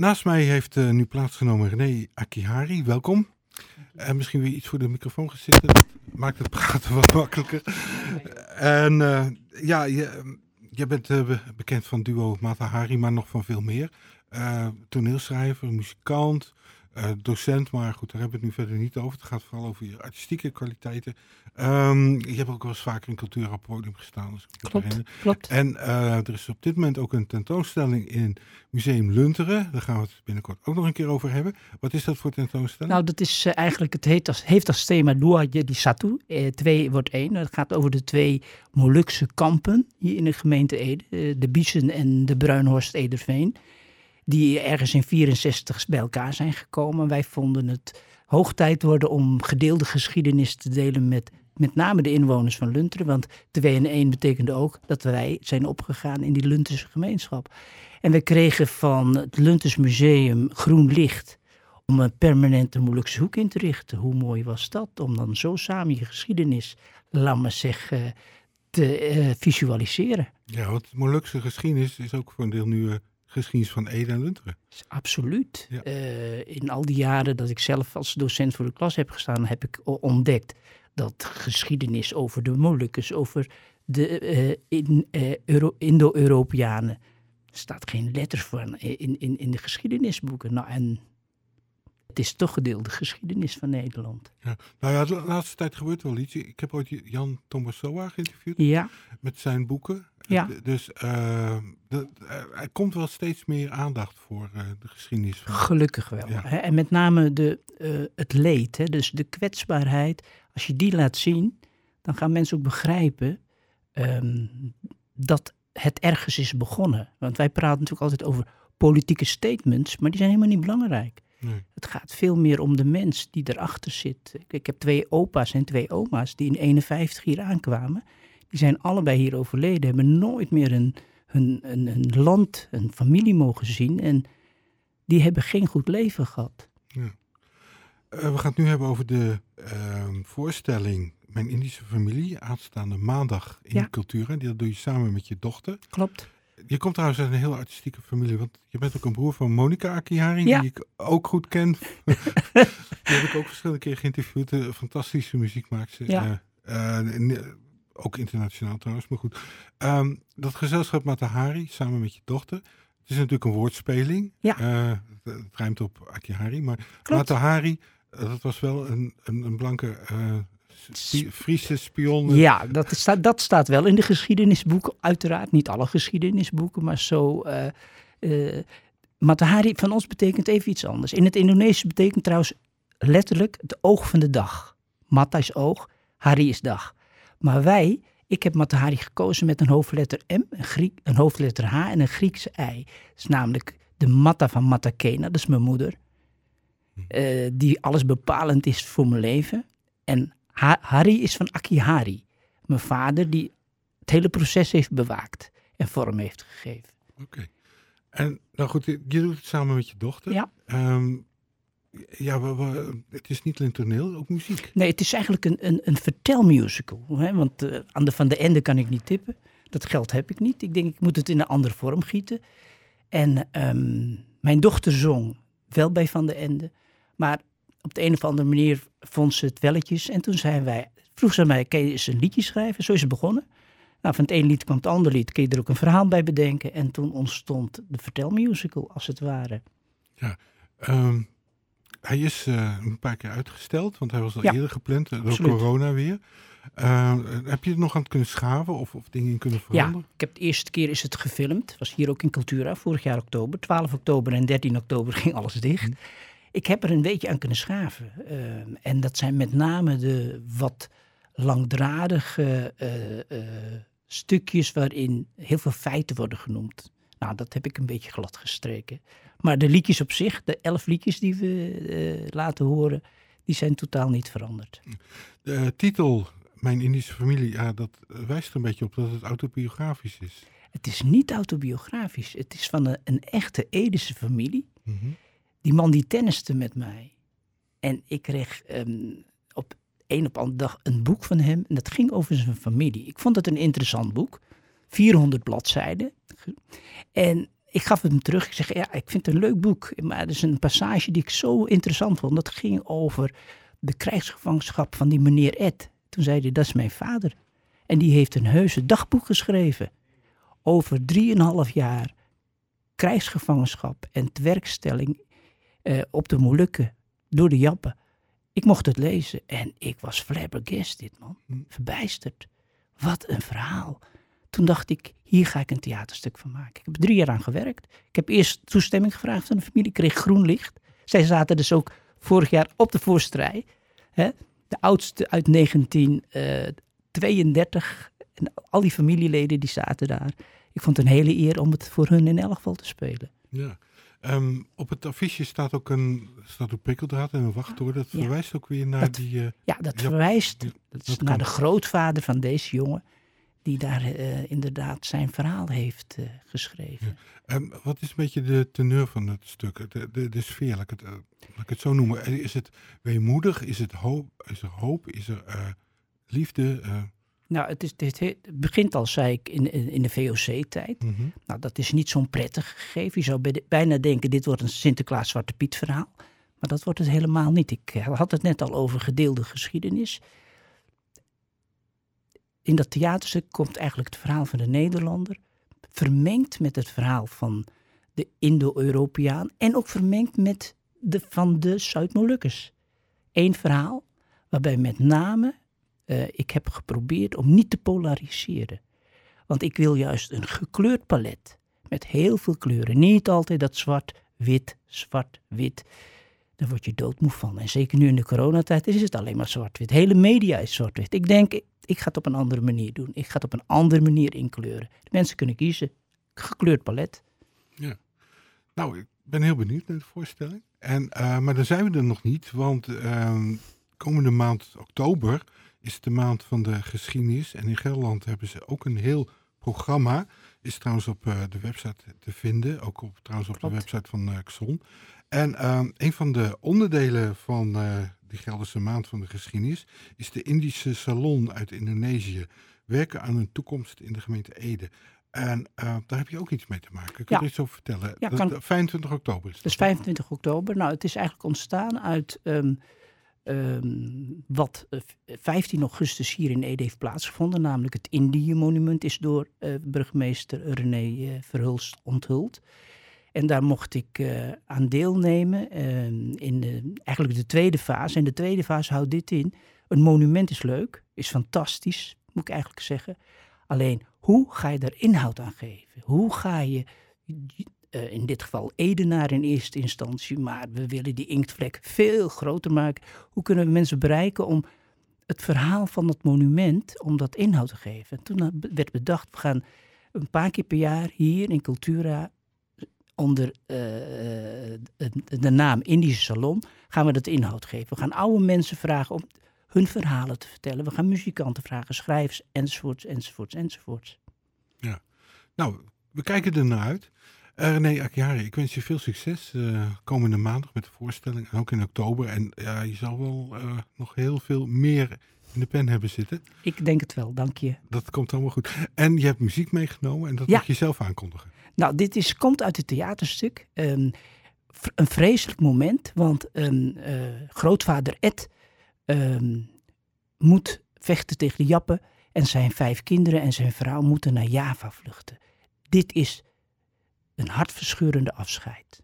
Naast mij heeft uh, nu plaatsgenomen René Akihari. Welkom. En misschien weer iets voor de microfoon gezitten. Dat maakt het praten wat makkelijker. En uh, ja, je, je bent uh, bekend van duo Matahari, maar nog van veel meer. toneelschrijver, muzikant, uh, docent, maar goed, daar hebben we het nu verder niet over. Het gaat vooral over je artistieke kwaliteiten. Um, je hebt ook wel eens vaker in cultuurrappodium gestaan. Als ik klopt, klopt. En uh, er is op dit moment ook een tentoonstelling in Museum Lunteren. Daar gaan we het binnenkort ook nog een keer over hebben. Wat is dat voor tentoonstelling? Nou, dat is uh, eigenlijk, het heet als, heeft als thema Dua di Satu. twee wordt één. Het gaat over de twee Molukse kampen hier in de gemeente Ede. de Biesen en de Bruinhorst Ederveen die ergens in 64 bij elkaar zijn gekomen. Wij vonden het hoog tijd worden om gedeelde geschiedenis te delen met met name de inwoners van Lunteren. Want 2 en 1 betekende ook dat wij zijn opgegaan in die Lunterse gemeenschap. En we kregen van het Lunters Museum groen licht om een permanente Molukse hoek in te richten. Hoe mooi was dat? Om dan zo samen je geschiedenis, laat maar zeggen, te uh, visualiseren. Ja, want Molukse geschiedenis is ook voor een deel nu uh, geschiedenis van Ede en Lunteren. Absoluut. Uh, in al die jaren dat ik zelf als docent voor de klas heb gestaan, heb ik ontdekt dat geschiedenis over de Molukkers, over de uh, in, uh, Indo-Europeanen, staat geen letter van in, in, in de geschiedenisboeken. Nou, en het is toch gedeelde geschiedenis van Nederland. Ja. Nou ja, de laatste tijd gebeurt wel iets. Ik heb ooit Jan Thomas Soa geïnterviewd ja. met zijn boeken. Ja. Dus uh, de, er komt wel steeds meer aandacht voor uh, de geschiedenis. Van... Gelukkig wel. Ja. Hè? En met name de, uh, het leed, hè? dus de kwetsbaarheid. Als je die laat zien, dan gaan mensen ook begrijpen um, dat het ergens is begonnen. Want wij praten natuurlijk altijd over politieke statements, maar die zijn helemaal niet belangrijk. Nee. Het gaat veel meer om de mens die erachter zit. Ik, heb twee opa's en twee oma's die in 51 hier aankwamen. Die zijn allebei hier overleden, hebben nooit meer een, een, een, een land, een familie mogen zien. En die hebben geen goed leven gehad. Ja. Uh, we gaan het nu hebben over de uh, voorstelling Mijn Indische Familie, aanstaande maandag in Ja. Cultura. Die doe je samen met je dochter. Klopt. Je komt trouwens uit een heel artistieke familie, want je bent ook een broer van Monica Akihari, Ja. die ik ook goed ken. die heb ik ook verschillende keer geïnterviewd. Een fantastische muziek maakt ze. Ja. Eh, eh, ook internationaal trouwens, maar goed. Ehm, dat gezelschap Matahari, samen met je dochter. Het is natuurlijk een woordspeling. Ja. Eh, het, rijmt op Akihari, maar Klopt. Matahari, eh, dat was wel een, een, een blanke Friese spion. Ja, dat, is, dat staat wel in de geschiedenisboeken. Uiteraard niet alle geschiedenisboeken, maar zo. eh eh, Matahari van ons betekent even iets anders. In het Indonesisch betekent trouwens letterlijk het oog van de dag. Mata is oog, Hari is dag. Maar wij, ik heb Matahari gekozen met een hoofdletter M, een, Griek, een hoofdletter H en een Griekse I. Dat is namelijk de Matta van Matakena, dat is mijn moeder. eh, die alles bepalend is voor mijn leven. En Ha- Hari is van Akihari, mijn vader, die het hele proces heeft bewaakt en vorm heeft gegeven. Oké. En nou goed, je doet het samen met je dochter. Ja. Ehm, ja, we, we- het is niet alleen toneel, ook muziek. Nee, het is eigenlijk een, een, een vertelmusical. Hè? Want eh, aan de Van de Ende kan ik niet tippen. Dat geld heb ik niet. Ik denk, ik moet het in een andere vorm gieten. En ehm, mijn dochter zong wel bij Van de Ende. Maar op de een of andere manier vond ze het welletjes. En toen zijn wij, vroeg ze mij, kan je eens een liedje schrijven? Zo is het begonnen. Nou, van het ene lied kwam het andere lied. Kun je er ook een verhaal bij bedenken? En toen ontstond de vertelmusical, als het ware. Ehm, hij is eh, een paar keer uitgesteld, want hij was al Ja, eerder gepland, eh, door absoluut. corona weer. Eh, heb je er nog aan kunnen schaven of, of dingen in kunnen veranderen? Ja, ik heb de eerste keer is het gefilmd. Was hier ook in Cultura, vorig jaar oktober. 12 oktober en 13 oktober ging alles dicht. Hm. Ik heb er een beetje aan kunnen schaven. Ehm, en dat zijn met name de wat langdradige eh, eh, stukjes waarin heel veel feiten worden genoemd. Nou, dat heb ik een beetje glad gestreken. Maar de liedjes op zich, de elf liedjes die we eh, laten horen, die zijn totaal niet veranderd. De titel, Mijn Indische Familie, ja, dat wijst er een beetje op dat het autobiografisch is. Het is niet autobiografisch. Het is van een, een echte Edische familie. Mhm. Die man die tenniste met mij. En ik kreeg ehm, op een op andere dag een boek van hem. En dat ging over zijn familie. Ik vond het een interessant boek. 400 bladzijden. En ik gaf het hem terug. Ik zeg, ja, ik vind het een leuk boek. Maar er is een passage die ik zo interessant vond. Dat ging over de krijgsgevangenschap van die meneer Ed. Toen zei hij, dat is mijn vader. En die heeft een heuse dagboek geschreven. Over drieënhalf jaar krijgsgevangenschap en twerkstelling uh, op de Molukken door de Jappen. Ik mocht het lezen en ik was flabbergasted, man. Hm. Verbijsterd. Wat een verhaal. Toen dacht ik, hier ga ik een theaterstuk van maken. Ik heb drie jaar aan gewerkt. Ik heb eerst toestemming gevraagd van de familie, kreeg groen licht. Zij zaten dus ook vorig jaar op de voorstrij. Hè? De oudste uit 1932. Eh, en al die familieleden die zaten daar. Ik vond het een hele eer om het voor hun in elk geval te spelen. Ja. Um, op het affiche staat ook een, staat een prikkeldraad en een wachttoren. Dat verwijst ook weer naar die... Uh, ja, dat verwijst dat naar de grootvader van deze jongen die daar uh, inderdaad zijn verhaal heeft uh, geschreven. Ja. Um, wat is een beetje de teneur van het stuk, de, de, de sfeer, laat ik, het, laat ik het zo noemen. Is het weemoedig, is, het hoop, is er hoop, is er liefde? Nou, het, is, het begint al, zei ik, in, in de VOC-tijd. Mm -hmm. Nou, dat is niet zo'n prettig gegeven. Je zou bijna denken, dit wordt een Sinterklaas-Zwarte Piet verhaal. Maar dat wordt het helemaal niet. Ik had het net al over gedeelde geschiedenis in dat theaterstuk komt eigenlijk het verhaal van de Nederlander vermengd met het verhaal van de Indo-Europeaan en ook vermengd met de van de Zuid-Molukkers. Eén verhaal waarbij met name uh, ik heb geprobeerd om niet te polariseren. Want ik wil juist een gekleurd palet met heel veel kleuren. Niet altijd dat zwart-wit, zwart-wit. Daar word je doodmoe van. En zeker nu in de coronatijd is het alleen maar zwart-wit. Hele media is zwart-wit. Ik denk, ik ga het op een andere manier doen. Ik ga het op een andere manier inkleuren. Mensen kunnen kiezen. Gekleurd palet. Ja. Nou, ik ben heel benieuwd naar de voorstelling. En, uh, maar dan zijn we er nog niet, want uh, komende maand oktober is de maand van de geschiedenis. En in Gelderland hebben ze ook een heel programma. Is trouwens op uh, de website te vinden. Ook op, trouwens op Klopt. de website van uh, Xon. En ehm, een van de onderdelen van de Gelderse Maand van de Geschiedenis, is de Indische Salon uit Indonesië. Werken aan een toekomst in de gemeente Ede. En uh, daar heb je ook iets mee te maken. Kun je ja. iets over vertellen? Ja, dat, kan... 25 oktober is het. Dus 25 oktober. Nou, het is eigenlijk ontstaan uit um, um, wat 15 augustus hier in Ede heeft plaatsgevonden. Namelijk het Indië-monument is door uh, burgemeester René uh, Verhulst onthuld. En daar mocht ik aan deelnemen uh, in de, eigenlijk de tweede fase. En de tweede fase houdt dit in. Een monument is leuk, is fantastisch, moet ik eigenlijk zeggen. Alleen, hoe ga je daar inhoud aan geven? Hoe ga je, uh, in dit geval Edenaar in eerste instantie, maar we willen die inktvlek veel groter maken. Hoe kunnen we mensen bereiken om het verhaal van het monument, om dat inhoud te geven? En toen werd bedacht, we gaan een paar keer per jaar hier in Cultura onder uh, de naam Indische Salon gaan we dat inhoud geven. We gaan oude mensen vragen om hun verhalen te vertellen. We gaan muzikanten vragen, schrijvers, enzovoorts, enzovoorts, enzovoorts. Ja, nou, we kijken er naar uit. Uh, René Akjari, ik wens je veel succes uh, komende maandag met de voorstelling. En ook in oktober. En ja, je zal wel uh, nog heel veel meer in de pen hebben zitten. Ik denk het wel, dank je. Dat komt allemaal goed. En je hebt muziek meegenomen en dat ja. mag je zelf aankondigen. Nou, dit is, komt uit het theaterstuk. Um, een vreselijk moment, want um, uh, grootvader Ed um, moet vechten tegen de Jappen en zijn vijf kinderen en zijn vrouw moeten naar Java vluchten. Dit is een hartverscheurende afscheid.